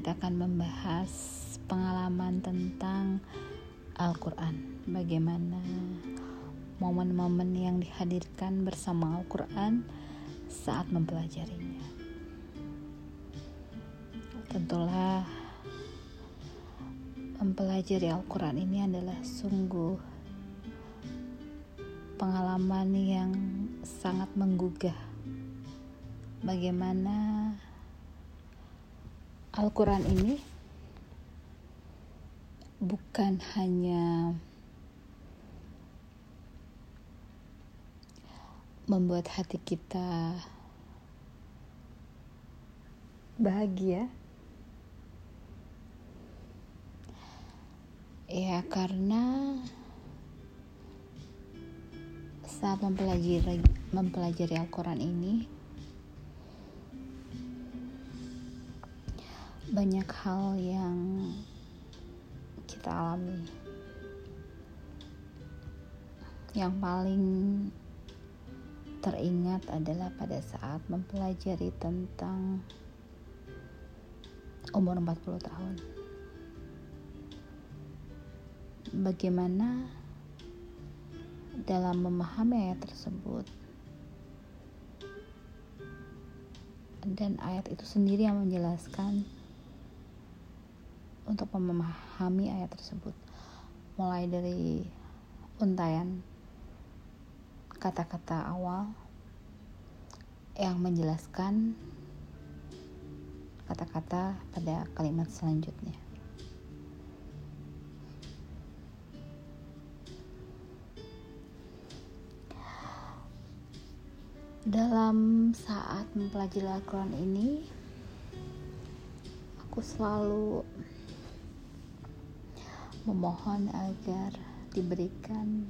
kita akan membahas pengalaman tentang Al-Quran. Bagaimana momen-momen yang dihadirkan bersama Al-Quran saat mempelajarinya. Tentulah mempelajari Al-Quran ini adalah sungguh pengalaman yang sangat menggugah. Bagaimana Al-Quran ini bukan hanya membuat hati kita bahagia, ya, karena saat mempelajari mempelajari Al-Quran ini banyak hal yang kita alami. Yang paling teringat adalah pada saat mempelajari tentang umur 40 tahun. Bagaimana dalam memahami ayat tersebut dan ayat itu sendiri yang menjelaskan untuk memahami ayat tersebut. Mulai dari untayan kata-kata awal yang menjelaskan kata-kata pada kalimat selanjutnya. Dalam saat mempelajari Al-Quran ini aku selalu memohon agar diberikan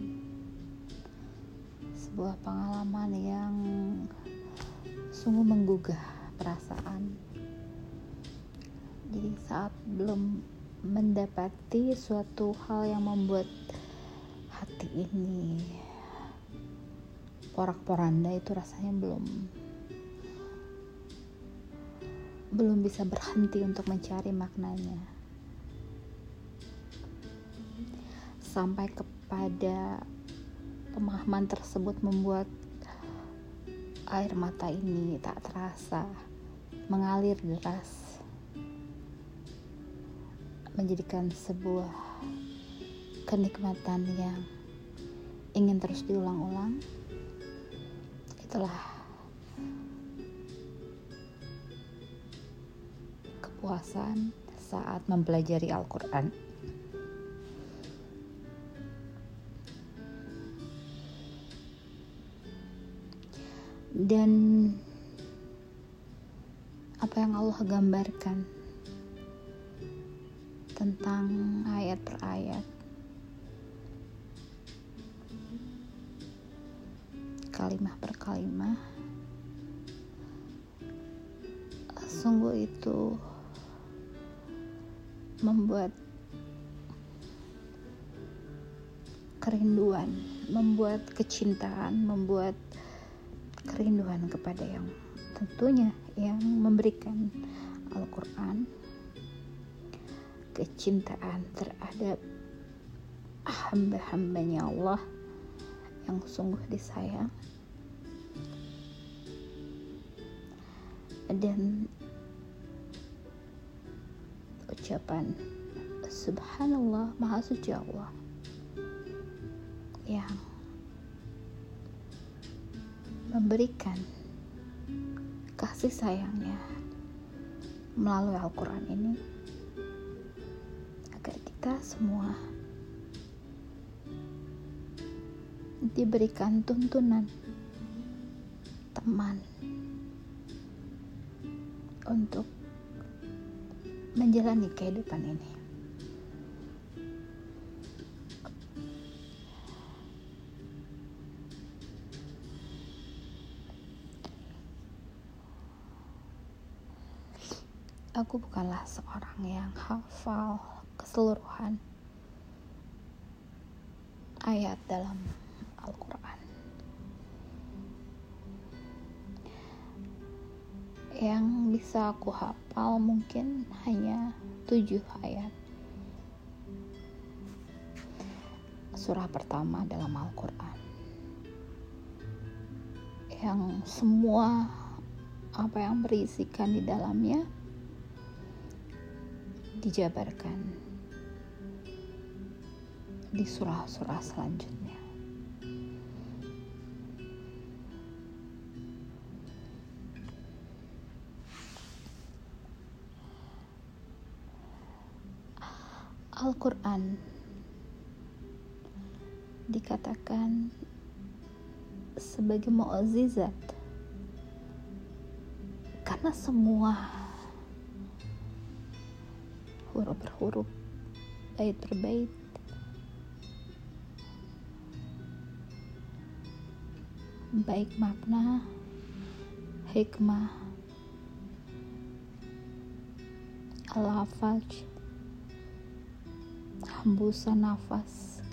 sebuah pengalaman yang sungguh menggugah perasaan. Jadi saat belum mendapati suatu hal yang membuat hati ini porak-poranda itu rasanya belum belum bisa berhenti untuk mencari maknanya. Sampai kepada pemahaman tersebut membuat air mata ini tak terasa mengalir deras menjadikan sebuah kenikmatan yang ingin terus diulang-ulang itulah kepuasan saat mempelajari Al-Quran. Dan apa yang Allah gambarkan tentang ayat per ayat. Kalimah per kalimah. Sungguh itu membuat kerinduan, membuat kecintaan, membuat kerinduan kepada yang tentunya yang memberikan Al-Quran. Kecintaan terhadap hamba-hambanya Allah yang sungguh disayang. Dan ucapan subhanallah maha suci Allah yang memberikan kasih sayangnya melalui Al-Quran ini agar kita semua diberikan tuntunan teman untuk menjalani kehidupan ini. Aku bukanlah seorang yang hafal keseluruhan ayat dalam Al-Quran. Yang bisa aku hafal mungkin hanya tujuh ayat. Surah pertama dalam Al-Quran. Yang semua apa yang berisikan di dalamnya dijabarkan di surah-surah selanjutnya. Al-Quran dikatakan sebagai mukjizat karena semua huruf per huruf bait per bait baik makna hikmah al-hafaj hembusan nafas.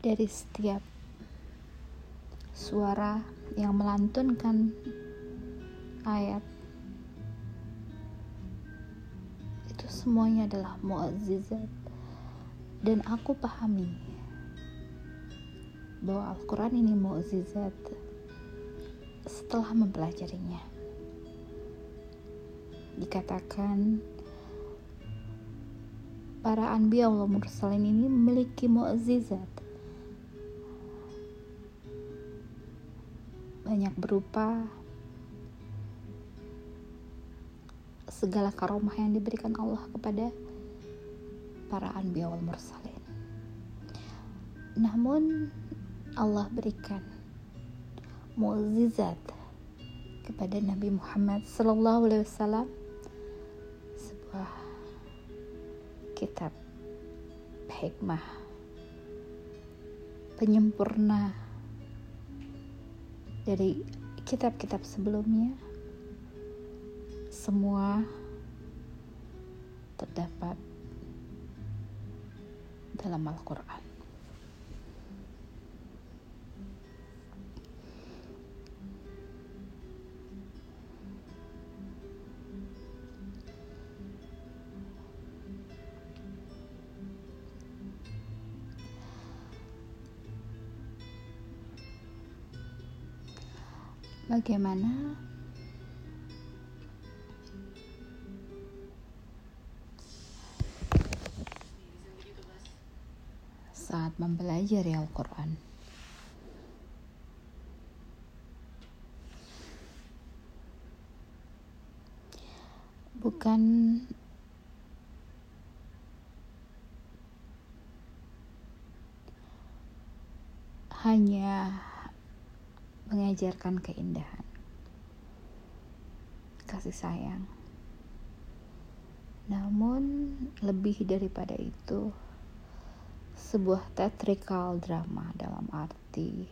Dari setiap suara yang melantunkan ayat semuanya adalah muazzizat. Dan aku pahami bahwa Al-Quran ini muazzizat setelah mempelajarinya. Dikatakan para anbiya Allah mursalin ini memiliki muazzizat. Banyak berupa segala karomah yang diberikan Allah kepada para anbiya wal mursalin. Namun Allah berikan mukjizat kepada Nabi Muhammad sallallahu alaihi wasallam sebuah kitab hikmah penyempurna dari kitab-kitab sebelumnya semua terdapat dalam Al-Quran. Bagaimana mempelajari Al-Quran. Bukan hanya mengajarkan keindahan, kasih sayang, namun lebih daripada itu sebuah teatrikal drama dalam arti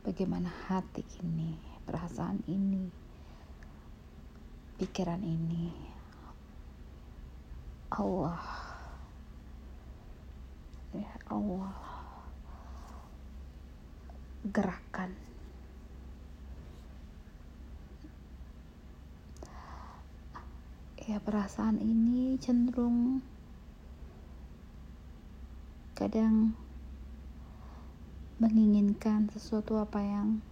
bagaimana hati ini, perasaan ini, pikiran ini. Allah. Ya Allah. Gerakan. Ya perasaan ini cenderung kadang menginginkan sesuatu apa yang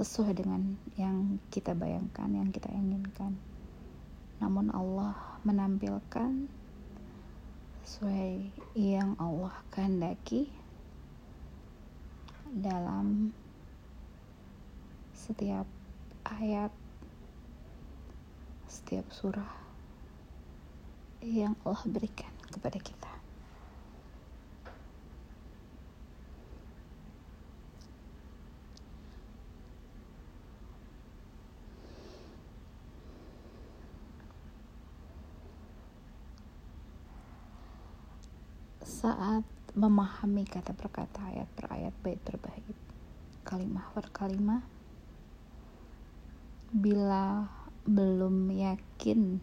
sesuai dengan yang kita bayangkan, yang kita inginkan. Namun Allah menampilkan sesuai yang Allah kehendaki dalam setiap ayat, setiap surah yang Allah berikan kepada kita. saat memahami kata per kata ayat per ayat bait per bait. Kalimah per kalimah. Bila belum yakin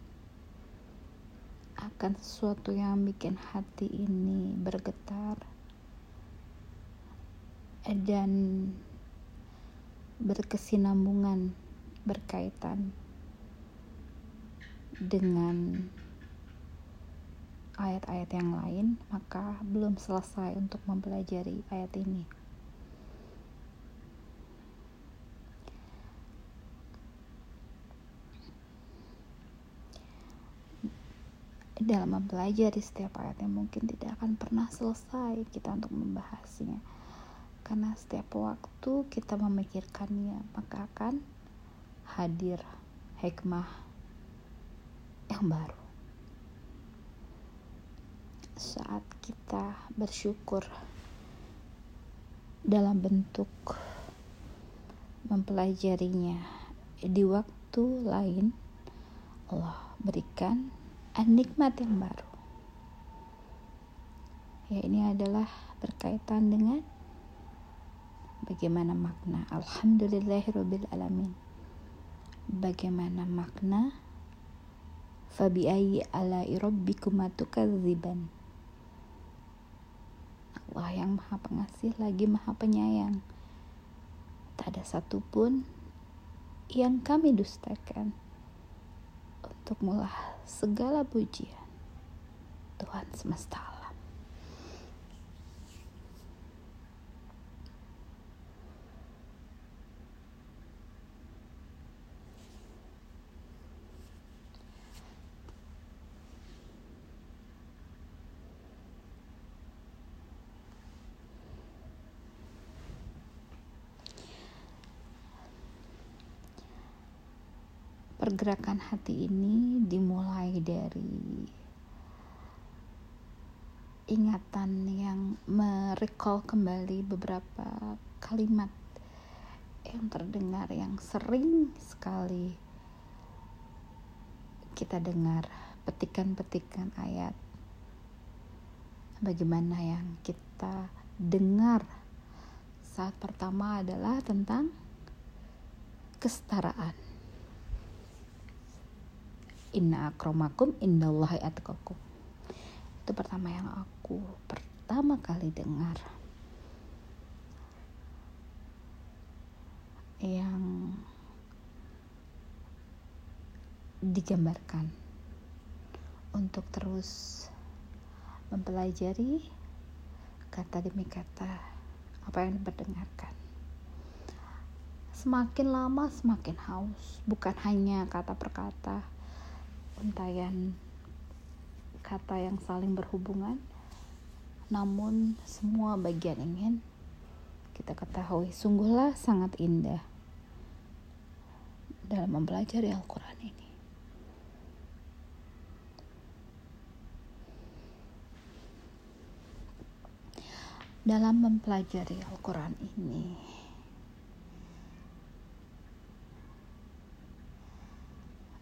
akan sesuatu yang bikin hati ini bergetar dan berkesinambungan berkaitan dengan ayat-ayat yang lain, maka belum selesai untuk mempelajari ayat ini. Dalam mempelajari setiap ayat yang mungkin tidak akan pernah selesai kita untuk membahasnya. Karena setiap waktu kita memikirkannya, maka akan hadir hikmah yang baru saat kita bersyukur dalam bentuk mempelajarinya. Di waktu lain Allah berikan nikmat yang baru. Ya ini adalah berkaitan dengan bagaimana makna alamin. Bagaimana makna fabi ayyi ala'i rabbikuma Allah yang maha pengasih lagi maha penyayang. Tak ada satupun yang kami dustakan. Untuk mulah segala pujian Tuhan semesta pergerakan hati ini dimulai dari ingatan yang merecall kembali beberapa kalimat yang terdengar yang sering sekali kita dengar petikan-petikan ayat. Bagaimana yang kita dengar saat pertama adalah tentang kesetaraan inna akromakum indallahi atqakum. Itu pertama yang aku pertama kali dengar. Yang digambarkan untuk terus mempelajari kata demi kata apa yang diperdengarkan. Semakin lama semakin haus bukan hanya kata per kata untayan kata yang saling berhubungan. Namun semua bagian ingin kita ketahui. Sungguhlah sangat indah dalam mempelajari Al-Quran ini. Dalam mempelajari Al-Quran ini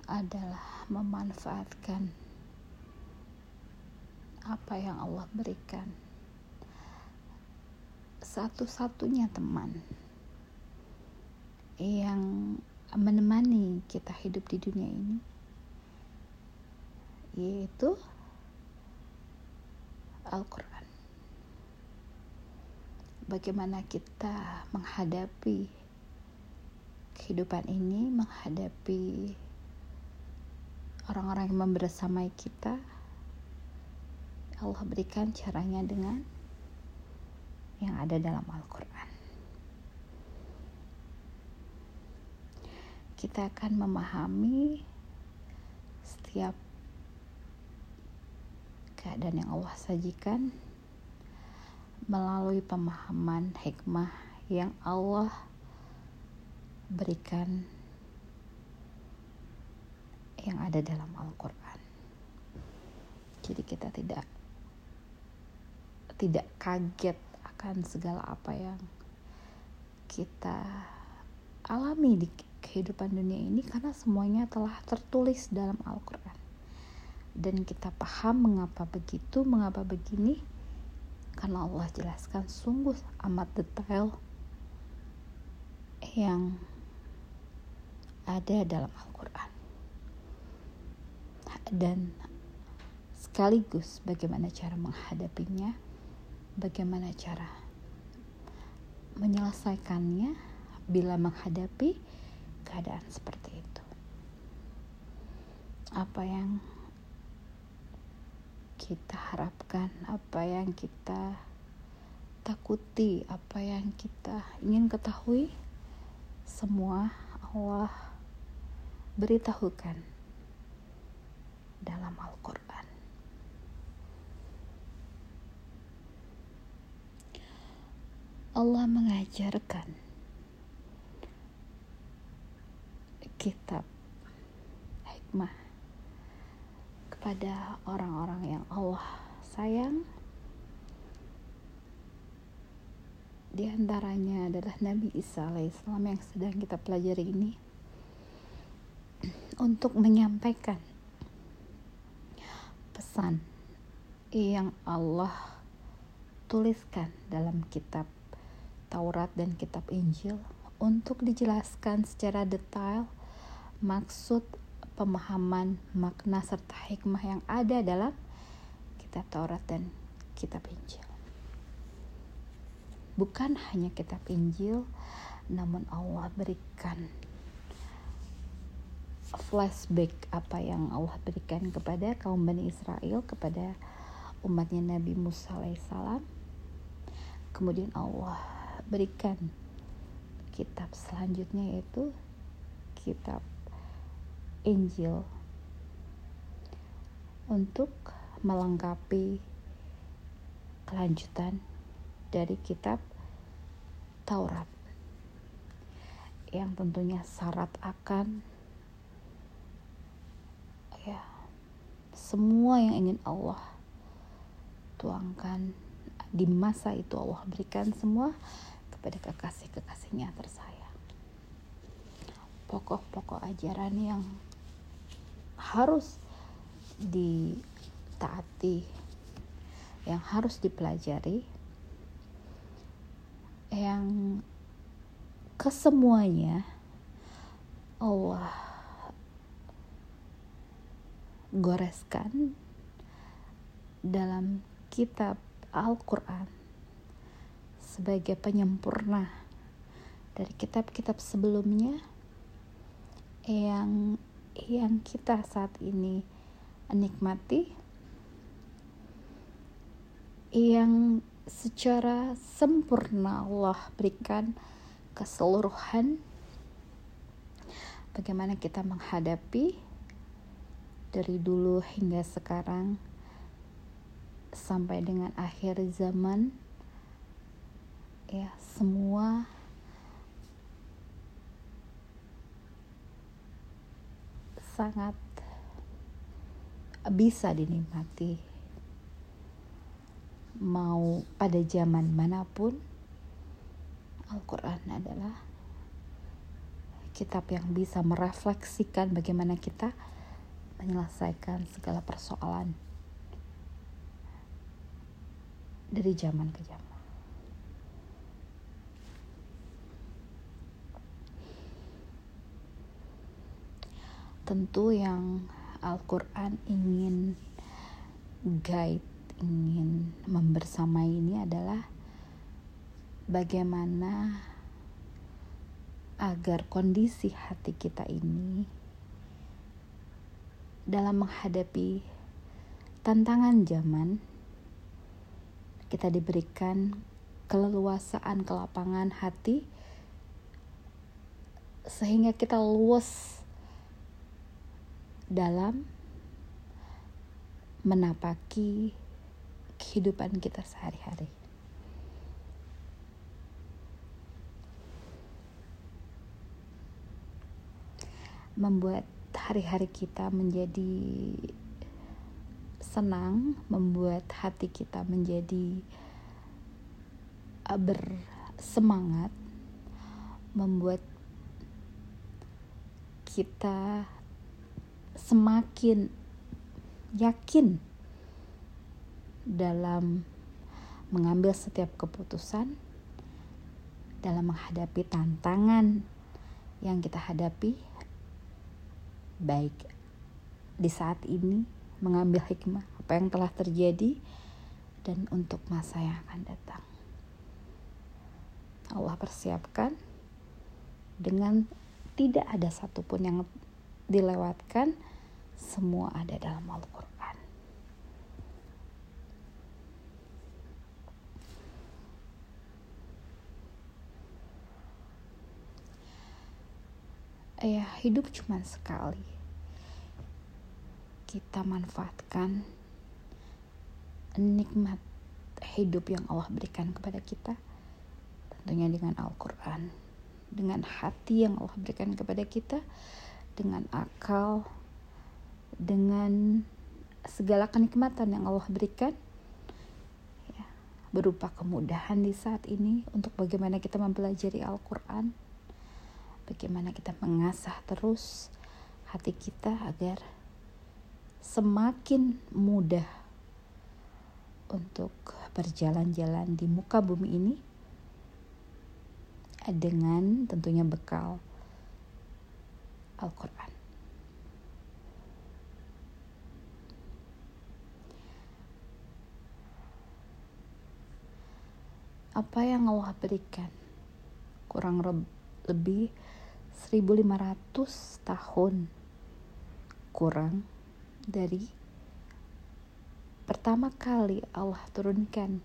adalah memanfaatkan apa yang Allah berikan. Satu-satunya teman yang menemani kita hidup di dunia ini yaitu Al-Quran. Bagaimana kita menghadapi kehidupan ini, menghadapi orang-orang yang membersamai kita Allah berikan caranya dengan yang ada dalam Al-Quran. Kita akan memahami setiap keadaan yang Allah sajikan melalui pemahaman hikmah yang Allah berikan yang ada dalam Al-Quran. Jadi kita tidak tidak kaget akan segala apa yang kita alami di kehidupan dunia ini karena semuanya telah tertulis dalam Al-Quran dan kita paham mengapa begitu, mengapa begini karena Allah jelaskan sungguh amat detail yang ada dalam Al-Quran dan sekaligus bagaimana cara menghadapinya bagaimana cara menyelesaikannya bila menghadapi keadaan seperti itu. Apa yang kita harapkan, apa yang kita takuti, apa yang kita ingin ketahui, semua Allah beritahukan dalam Al-Quran. Allah mengajarkan kitab hikmah kepada orang-orang yang Allah sayang di antaranya adalah Nabi Isa alaihissalam yang sedang kita pelajari ini untuk menyampaikan pesan yang Allah tuliskan dalam kitab Taurat dan kitab Injil untuk dijelaskan secara detail maksud pemahaman makna serta hikmah yang ada dalam kitab Taurat dan kitab Injil. Bukan hanya kitab Injil, namun Allah berikan flashback apa yang Allah berikan kepada kaum Bani Israel, kepada umatnya Nabi Musa alaihissalam. Kemudian Allah berikan kitab selanjutnya yaitu kitab Injil untuk melengkapi kelanjutan dari kitab Taurat yang tentunya syarat akan ya semua yang ingin Allah tuangkan di masa itu Allah berikan semua kepada kekasih-kekasihnya tersayang. Pokok-pokok ajaran yang harus ditaati yang harus dipelajari yang kesemuanya Allah goreskan dalam kitab Al-Quran sebagai penyempurna dari kitab-kitab sebelumnya yang yang kita saat ini nikmati yang secara sempurna Allah berikan keseluruhan. Bagaimana kita menghadapi dari dulu hingga sekarang sampai dengan akhir zaman ya semua sangat bisa dinikmati. Mau pada zaman mana pun Al-Quran adalah kitab yang bisa merefleksikan bagaimana kita menyelesaikan segala persoalan dari zaman ke zaman. tentu yang Al-Quran ingin guide, ingin membersamai ini adalah bagaimana agar kondisi hati kita ini dalam menghadapi tantangan zaman kita diberikan keleluasaan kelapangan hati sehingga kita luas dalam menapaki kehidupan kita sehari-hari. Membuat hari-hari kita menjadi senang, membuat hati kita menjadi uh, bersemangat, membuat kita semakin yakin dalam mengambil setiap keputusan dalam menghadapi tantangan yang kita hadapi baik di saat ini mengambil hikmah apa yang telah terjadi dan untuk masa yang akan datang. Allah persiapkan dengan tidak ada satupun yang dilewatkan, semua ada dalam Al-Quran. Ya, hidup cuma sekali. Kita manfaatkan nikmat hidup yang Allah berikan kepada kita tentunya dengan Al-Quran dengan hati yang Allah berikan kepada kita dengan akal dengan segala kenikmatan yang Allah berikan ya, berupa kemudahan di saat ini untuk bagaimana kita mempelajari Al-Quran bagaimana kita mengasah terus hati kita agar semakin mudah untuk berjalan-jalan di muka bumi ini dengan tentunya bekal Al-Quran. Apa yang Allah berikan kurang lebih 1500 tahun kurang dari pertama kali Allah turunkan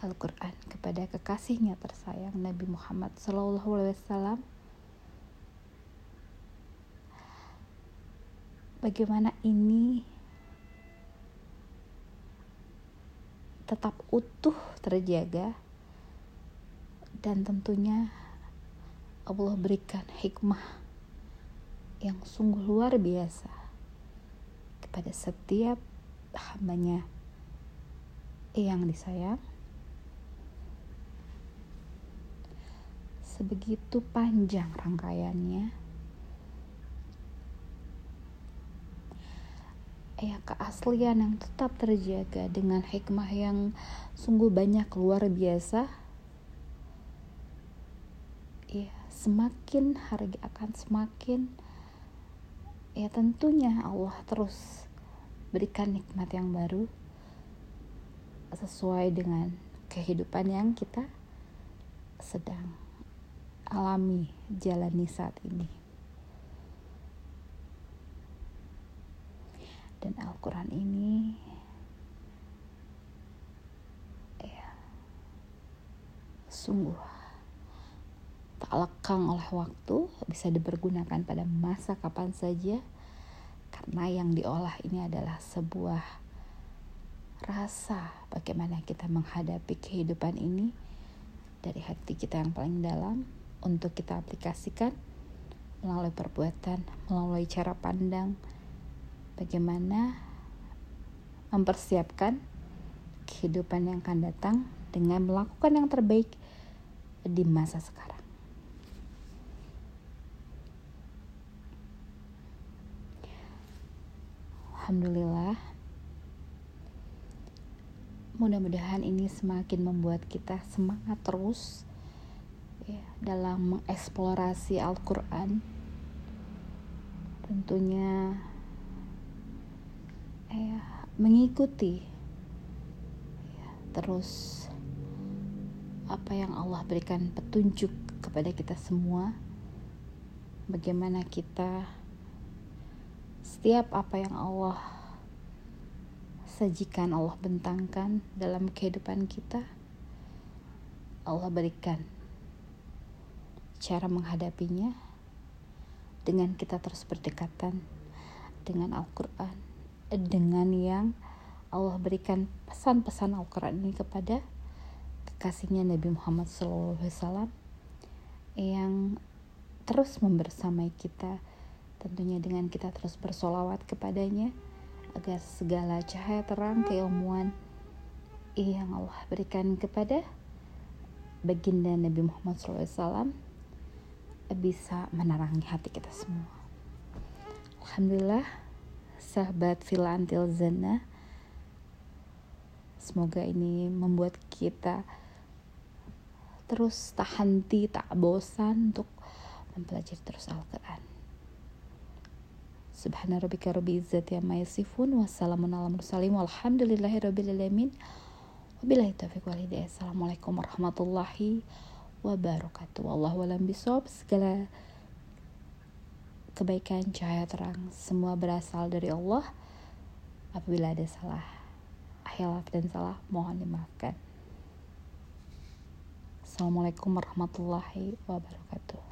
Al-Quran kepada kekasihnya tersayang Nabi Muhammad SAW bagaimana ini tetap utuh terjaga dan tentunya Allah berikan hikmah yang sungguh luar biasa kepada setiap hambanya yang disayang. Sebegitu panjang rangkaiannya. Ya keaslian yang tetap terjaga dengan hikmah yang sungguh banyak luar biasa. Ya semakin hari akan semakin ya tentunya Allah terus berikan nikmat yang baru sesuai dengan kehidupan yang kita sedang alami jalani saat ini. Dan Al-Quran ini ya, sungguh tak lekang oleh waktu, bisa dipergunakan pada masa kapan saja karena yang diolah ini adalah sebuah rasa bagaimana kita menghadapi kehidupan ini dari hati kita yang paling dalam untuk kita aplikasikan melalui perbuatan, melalui cara pandang, bagaimana mempersiapkan kehidupan yang akan datang dengan melakukan yang terbaik di masa sekarang. Alhamdulillah. Mudah-mudahan ini semakin membuat kita semangat terus ya, dalam mengeksplorasi Al-Quran. Tentunya ya, mengikuti ya, terus apa yang Allah berikan petunjuk kepada kita semua. Bagaimana kita setiap apa yang Allah sajikan, Allah bentangkan dalam kehidupan kita, Allah berikan cara menghadapinya dengan kita terus berdekatan dengan Al-Quran, dengan yang Allah berikan pesan-pesan Al-Quran ini kepada kekasihnya Nabi Muhammad SAW yang terus membersamai kita Tentunya dengan kita terus bersolawat kepadanya agar segala cahaya terang keilmuan yang Allah berikan kepada baginda Nabi Muhammad SAW bisa menerangi hati kita semua. Alhamdulillah, sahabat Villa Antil Zana, semoga ini membuat kita terus tak henti tak bosan untuk mempelajari terus Al-Quran Subhana rabbika rabbil izzati amma yasifun wassalamun ala mursalin walhamdulillahi rabbil alamin. Wabillahi taufiq wal hidayah. Assalamualaikum warahmatullahi wabarakatuh. Wallahu alam bisawab segala kebaikan cahaya terang semua berasal dari Allah. Apabila ada salah hilaf dan salah mohon dimaafkan. Assalamualaikum warahmatullahi wabarakatuh